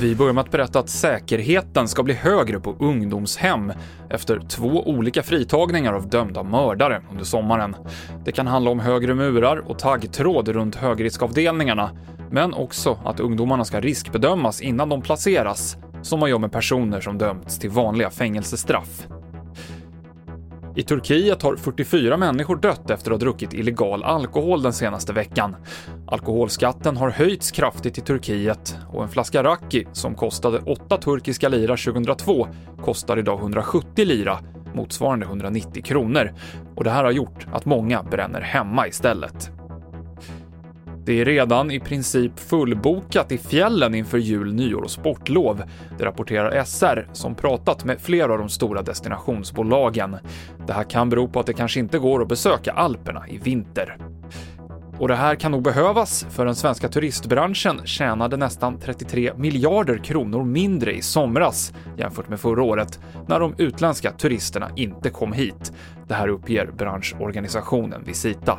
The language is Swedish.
Vi börjar med att berätta att säkerheten ska bli högre på ungdomshem efter två olika fritagningar av dömda mördare under sommaren. Det kan handla om högre murar och taggtråd runt högriskavdelningarna, men också att ungdomarna ska riskbedömas innan de placeras, som man gör med personer som dömts till vanliga fängelsestraff. I Turkiet har 44 människor dött efter att ha druckit illegal alkohol den senaste veckan. Alkoholskatten har höjts kraftigt i Turkiet och en flaska raki som kostade 8 turkiska lira 2002 kostar idag 170 lira, motsvarande 190 kronor. Och det här har gjort att många bränner hemma istället. Det är redan i princip fullbokat i fjällen inför jul, nyår och sportlov. Det rapporterar SR som pratat med flera av de stora destinationsbolagen. Det här kan bero på att det kanske inte går att besöka Alperna i vinter. Och det här kan nog behövas, för den svenska turistbranschen tjänade nästan 33 miljarder kronor mindre i somras jämfört med förra året, när de utländska turisterna inte kom hit. Det här uppger branschorganisationen Visita.